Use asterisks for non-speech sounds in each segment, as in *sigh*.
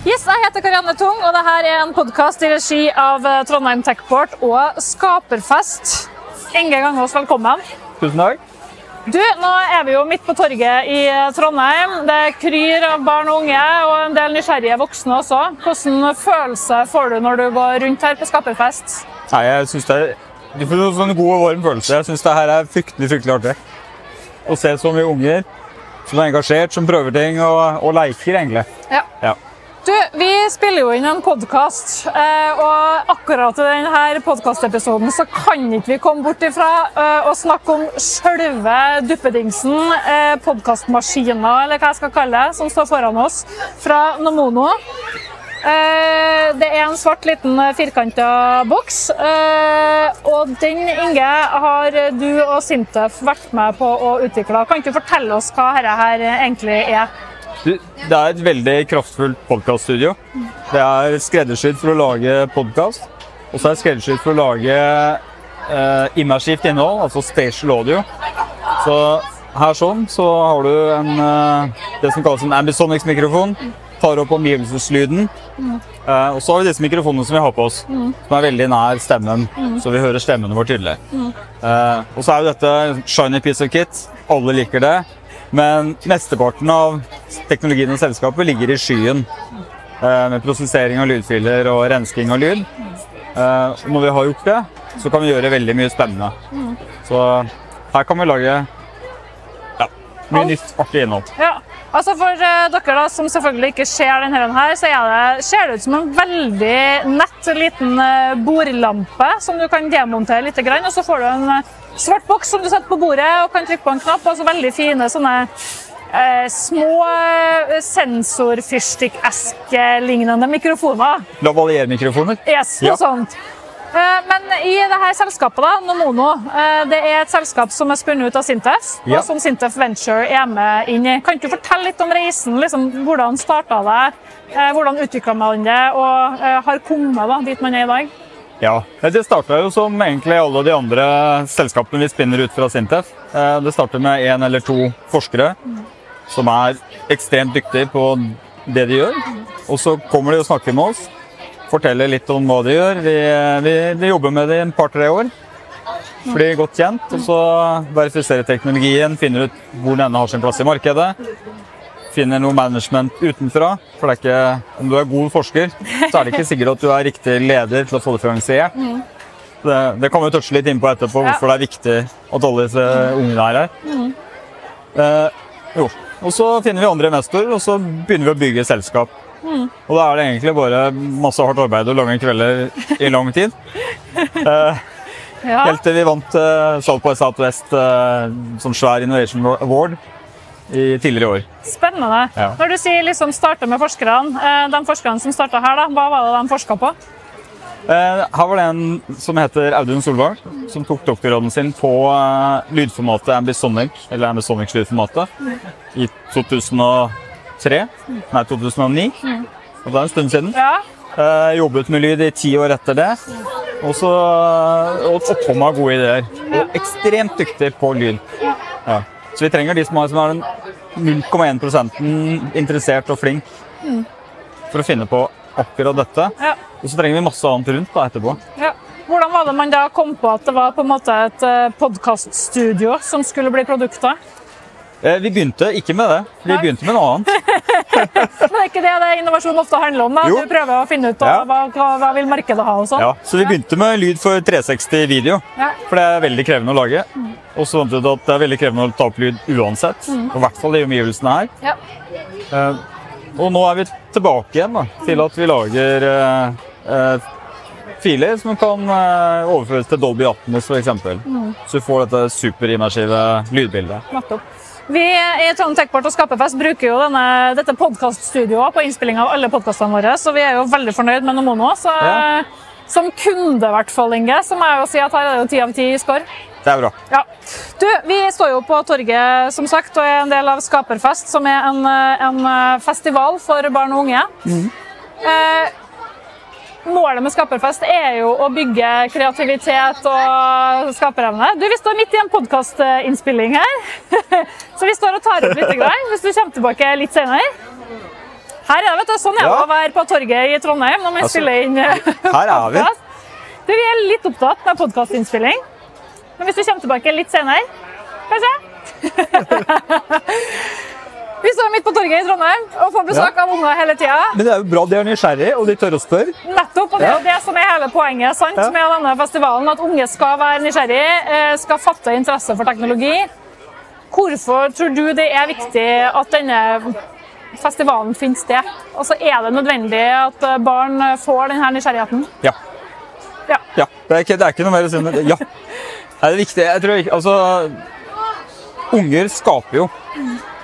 Yes, jeg heter Karianne Tung, og dette er en podkast i regi av eh, Trondheim Techport og Skaperfest. Inge Gangås, velkommen. Tusen takk. Du, Nå er vi jo midt på torget i eh, Trondheim. Det kryr av barn og unge, og en del nysgjerrige voksne også. Hvilken følelse får du når du går rundt her på Skaperfest? Nei, jeg synes det er Du får en sånn god og varm følelse. Jeg syns det her er fryktelig fryktelig artig. Å se så mye unger som er engasjert, som prøver ting og, og leker, egentlig. Ja. Ja. Du, Vi spiller jo inn en podkast, og akkurat i denne podkastepisoden så kan ikke vi komme bort ifra eh, å snakke om sjølve duppedingsen, eh, podkastmaskina, eller hva jeg skal kalle det, som står foran oss, fra Nomono. Eh, Det er en svart, liten firkanta boks, eh, og den, Inge, har du og Sintef vært med på å utvikle. Kan ikke du fortelle oss hva dette her egentlig er? Det er et veldig kraftfullt podkaststudio. Det er skreddersydd for å lage podkast. Og så er det skreddersydd for å lage eh, immersivt innhold, altså spatial audio. Så her sånn så har du en, eh, det som kalles en ambisonics-mikrofon. Tar opp omgivelseslyden. Eh, og så har vi disse mikrofonene som vi har på oss, som er veldig nær stemmen. Så vi hører stemmen vår tydelig. Eh, og så er jo dette shiny piece of kit. Alle liker det. Men mesteparten av teknologien og selskapet ligger i skyen. eh, Med prosessering av lydfiler og rensking av lyd. Eh, og Når vi har gjort det, så kan vi gjøre veldig mye spennende. Så her kan vi lage ja, mye nytt, artig innhold. Ja, altså For eh, dere da, som selvfølgelig ikke ser denne her, så det, ser det ut som en veldig nett liten bordlampe som du kan demontere litt. Og så får du en svart boks som du setter på bordet og kan trykke på en knapp. Altså veldig fine sånne eh, små eh, sensorfyrstikkeske-lignende mikrofoner. Lavalier-mikrofoner. Yes, noe Ja. sånt. Eh, Men i dette selskapet, da, Nomono, eh, det er et selskap som er spunnet ut av Sintef, Ja. og som Sintef Venture er med inn i. Kan du fortelle litt om reisen? Liksom, hvordan starta det? Eh, Hvordan utvikla man det, og har kommet da, dit man er i dag? Ja, Det starta jo som egentlig alle de andre selskapene vi spinner ut fra Sintef. Eh, Det starter med én eller to forskere som er ekstremt dyktige på det de gjør. Og så kommer de og snakker med oss, forteller litt om hva de gjør. Vi, vi, vi jobber med det i et par-tre år. Blir godt kjent, og så verifiserer teknologien, finner ut hvor denne har sin plass i markedet. Finner noe management utenfra. For det er ikke, om du er god forsker, så er det ikke sikkert at du er riktig leder til å få det finansiert. Det, det kan vi touche litt innpå etterpå, Ja. hvorfor det er viktig at alle disse ungene er her. Eh, jo. Og så finner vi andre investorer, og så begynner vi å bygge selskap. Og da er det egentlig bare masse hardt arbeid og lange kvelder i lang tid. Eh, Ja. Helt til vi vant uh, South by Southwest, uh, sånn svær Innovation Award, i tidligere år. Spennende. Ja. Når du sier liksom starte med forskerne, eh, de forskerne som starta her, da, hva var det de forska på? Eh, her var det en som heter Audun Solvang, som tok doktorgraden sin på eh, lydformatet Ambisonic, eller Ambisonic-lydformatet, i 2003. Nei, 2009. Og det er en stund siden. Ja. Jobbet med lyd i ti år etter det. Og så og kom gode ideer. Og ekstremt dyktig på lyd. Ja. Så vi trenger de som er, som er den 0,1% interessert og flink for å finne på akkurat dette. Ja. Og så trenger vi masse annet rundt da, etterpå. Ja. Hvordan var det man da kom på at det var på en måte et podkaststudio som skulle bli produktet? Eh, vi begynte ikke med det. Vi begynte med noe annet. *laughs* Men det er ikke det det innovasjon ofte handler om? da? Jo. Du prøver å finne ut da, Ja. hva, hva, hva vil markedet ha og sånn? Ja, så vi begynte med lyd for 360 video. Ja. For det er veldig krevende å lage. Og så fant vi ut at det er veldig krevende å ta opp lyd uansett. Mm. I hvert fall i omgivelsene her. Ja. Eh, og nå er vi tilbake igjen da, til at vi lager eh, eh, filer som kan eh, overføres til Dolby Atmos f.eks. Mm. Så du får dette superimmersive lydbildet. Nettopp. Vi i Trondheim Techport og Skaperfest bruker jo denne, dette podkaststudioet på innspilling av alle podkastene våre, så vi er jo veldig fornøyd med Nomono. Så Ja. som kunde, i hvert fall, Inge, så må jeg jo si at her er det jo ti av ti score. Det er bra. Ja. Du, vi står jo på torget som sagt, og er en del av Skaperfest, som er en, eh, en festival for barn og unge. Eh, målet med Skaperfest er jo å bygge kreativitet og skaperevne. Du, Vi står midt i en podkastinnspilling her, *laughs* så vi står og tar opp litt. Grann, hvis du kommer tilbake litt senere. Her er det, vet du, sånn er det Ja. å være på torget i Trondheim når man Altså, spiller inn podkast. er vi. *laughs* podcast. Vi er litt opptatt med podkastinnspilling. Men hvis du kommer tilbake litt senere, kanskje? *laughs* vi står midt på torget i Trondheim og får besøk av unger hele tida. Men det er jo bra de er nysgjerrige, og de tør å spørre. Nettopp, og det er Ja. det som er hele poenget sant, Ja. med denne festivalen. At unge skal være nysgjerrige, eh, skal fatte interesse for teknologi. Hvorfor tror du det er viktig at denne festivalen finner sted? Altså, er det nødvendig at eh, barn får denne nysgjerrigheten? Ja. Ja. ja. Det, er ikke, det er ikke noe mer å si enn det. Ja. Det er viktig. Jeg tror ikke Altså, unger skaper jo.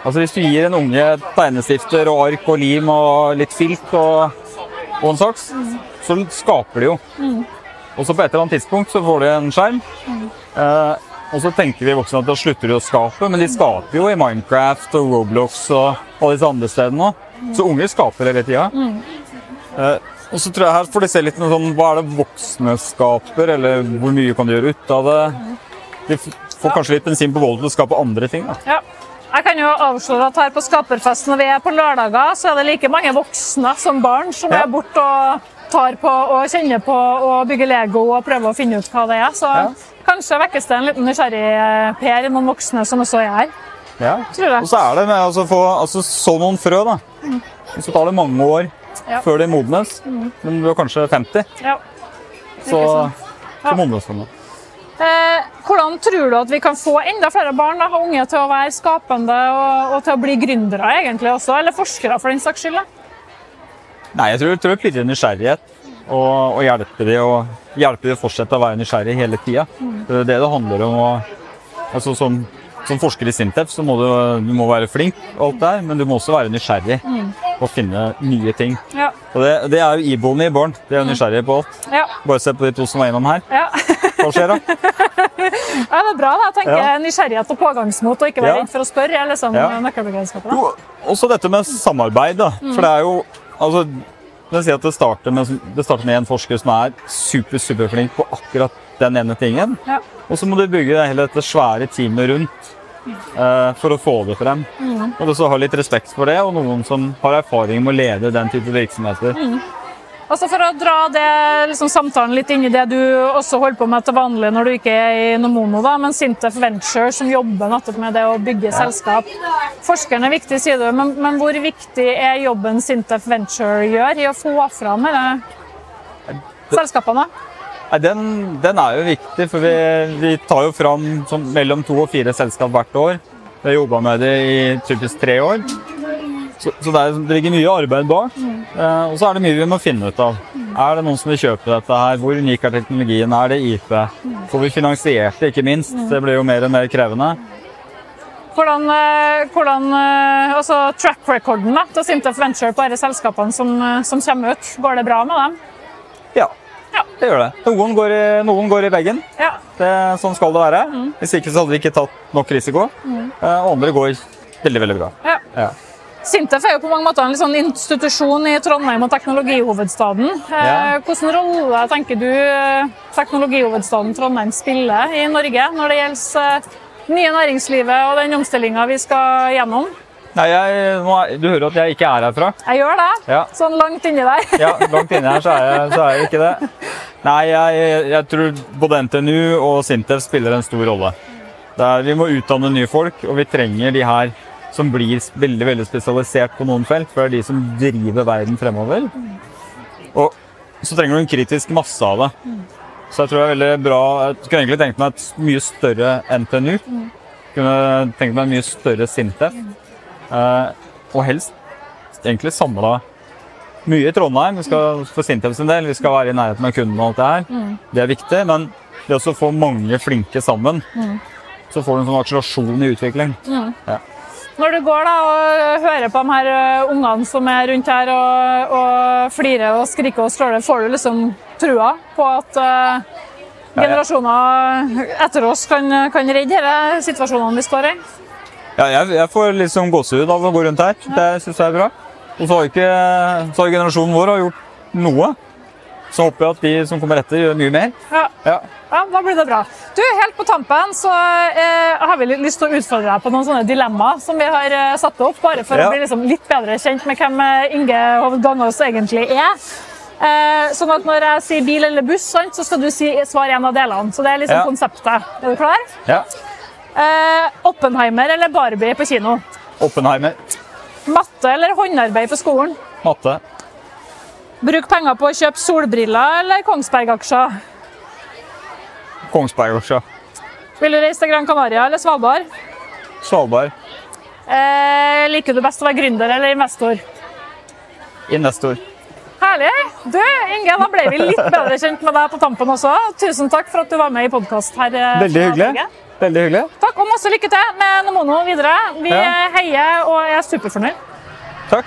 Altså, hvis du gir en unge tegnestifter og ark og lim og litt filt og, og en saks, så skaper de jo. Og så på et eller annet tidspunkt så får de en skjerm. Eh, og så tenker vi voksne at da slutter de å skape, men de skaper jo i Minecraft og Roblox og alle disse andre stedene òg. Så unger skaper hele tida. Eh, og så tror jeg her får de se litt noe sånn, hva er det voksne skaper, eller hvor mye kan de gjøre ut av det. De får kanskje litt bensin på bollen til å skape andre ting. da. Ja. Jeg kan jo avsløre at her på Skaperfest når vi er på lørdager, så er det like mange voksne som barn som Ja. er borte og tar på og kjenner på og bygger Lego og prøver å finne ut hva det er. Så Ja. kanskje vekkes det en liten nysgjerrig Per i noen voksne som også er her. Ja. Tror jeg. Og så er det med altså, få altså, så noen frø, da. Og så tar det mange år Ja. før de modnes. Men du er kanskje 50, Ja. så, så modnes de. Eh, hvordan tror du at vi kan få enda flere barn da, og unge til å være skapende og, og til å bli gründere egentlig også, eller forskere for den saks skyld? Nei, jeg tror, tror det blir nysgjerrighet. Og, og hjelpe de å hjelpe de å fortsette å være nysgjerrige hele tida. Det er det det handler om. Og, altså, som, som forsker i Sintef så må du, du må være flink, og alt der, men du må også være nysgjerrig og finne nye ting. Ja. Og det, det er jo iboende i barn. De er jo nysgjerrige på alt. Ja. Bare se på de to som var innom her. Ja. *laughs* Hva skjer da? *laughs* ja, det er bra. da. Jeg tenker Ja. Nysgjerrighet og pågangsmot, og ikke være redd for å spørre. er liksom Ja. nøkkelbegrepet. da. Jo, også dette med samarbeid, da. For det er jo altså, si at det starter, med, det starter med en forsker som er super, superflink på akkurat den ene tingen. Ja. Og så må du bygge hele dette svære teamet rundt for å få det frem. Og så ha litt respekt for det, og noen som har erfaring med å lede den type virksomheter. Altså For å dra det, liksom, samtalen litt inn i det du også holder på med til vanlig når du ikke er i Nomono, da, men Sintef Venture som jobber nettopp med det å bygge selskap. Forskeren er viktig, sier du, men, men hvor viktig er jobben Sintef Venture gjør i å få fram disse selskapene? Den, den er jo viktig, for vi, vi tar jo fram som, mellom to og fire selskap hvert år. Vi har jobba med det i typisk tre år. Så, så det, er, det ligger mye arbeid bak. Eh, og så er det mye vi må finne ut av. Er det noen som vil kjøpe dette her? Hvor unik er teknologien? Er det IP? Får vi finansiert det, ikke minst? Det blir jo mer og mer krevende. Hvordan, eh, hvordan eh, altså track recorden da, til Sintef Venture på disse selskapene som, eh, som kommer ut, går det bra med dem? Det gjør det. Noen går i, noen går i veggen. Ja. Det, sånn skal det være. Hvis ikke så hadde vi ikke tatt nok risiko. Eh, og andre går veldig, veldig bra. ja. Ja. Sintef er jo på mange måter en sånn institusjon i Trondheim og teknologihovedstaden. Eh, Ja. Hvilken rolle tenker du eh, teknologihovedstaden Trondheim spiller i Norge når det gjelder eh, nye næringslivet og den omstillinga vi skal gjennom? Nei, jeg, Du hører at jeg ikke er herfra. Jeg gjør det, Ja. sånn langt inni der. *laughs* Ja, langt inni her så er jeg, så er jeg ikke det. Nei, jeg, jeg tror både NTNU og Sintef spiller en stor rolle. Det er, vi må utdanne nye folk, og vi trenger de her som blir veldig veldig spesialisert på noen felt, for det er de som driver verden fremover. Og så trenger du en kritisk masse av det. Så jeg tror det er veldig bra Jeg kunne egentlig tenkt meg et mye større NTNU. Kunne tenkt meg en mye større Sintef. Eh, og helst egentlig samla mye i Trondheim. Vi skal for Sintef sin del, vi skal være i nærheten av kunden og alt det her. Det er viktig, men det også å få mange flinke sammen, så får du en sånn akselerasjon i utvikling. Ja. Når du går da og hører på de her eh, ungene som er rundt her og, og flirer og skriker og stråler, får du liksom trua på at uh, generasjoner etter oss kan, kan redde disse situasjonene vi står i? Ja, jeg, jeg får liksom gåsehud av å gå rundt her. Det syns jeg er bra. Og så har ikke så har generasjonen vår har gjort noe. Så håper jeg at de som kommer etter, gjør mye mer. Ja. Ja. Ja, da blir det bra. Du, Helt på tampen så eh, har vi lyst til å utfordre deg på noen sånne dilemmaer som vi har eh, satt opp, bare for Ja. å bli liksom litt bedre kjent med hvem eh, Inge Hovd Gangås egentlig er. Eh, sånn at Når jeg sier bil eller buss, sant, så skal du si, svare en av delene. Så Det er liksom Ja. konseptet. Er du klar? ja. Eh, Oppenheimer eller Barbie på kino? Oppenheimer. Matte eller håndarbeid på skolen? Matte. Bruk penger på å kjøpe solbriller eller Kongsberg-aksjer? Kongsberg-aksjer. Vil du reise til Gran Canaria eller Svalbard? Svalbard. Eh, liker du best å være gründer eller investor? Investor. Herlig! Du, Inge, da ble vi litt bedre kjent med deg på tampen også. Tusen takk for at du var med i podkast her. eh, Veldig hyggelig. Veldig hyggelig. Takk, og masse lykke til med Nomono videre. Vi Ja. heier og er superfornøyd. Takk.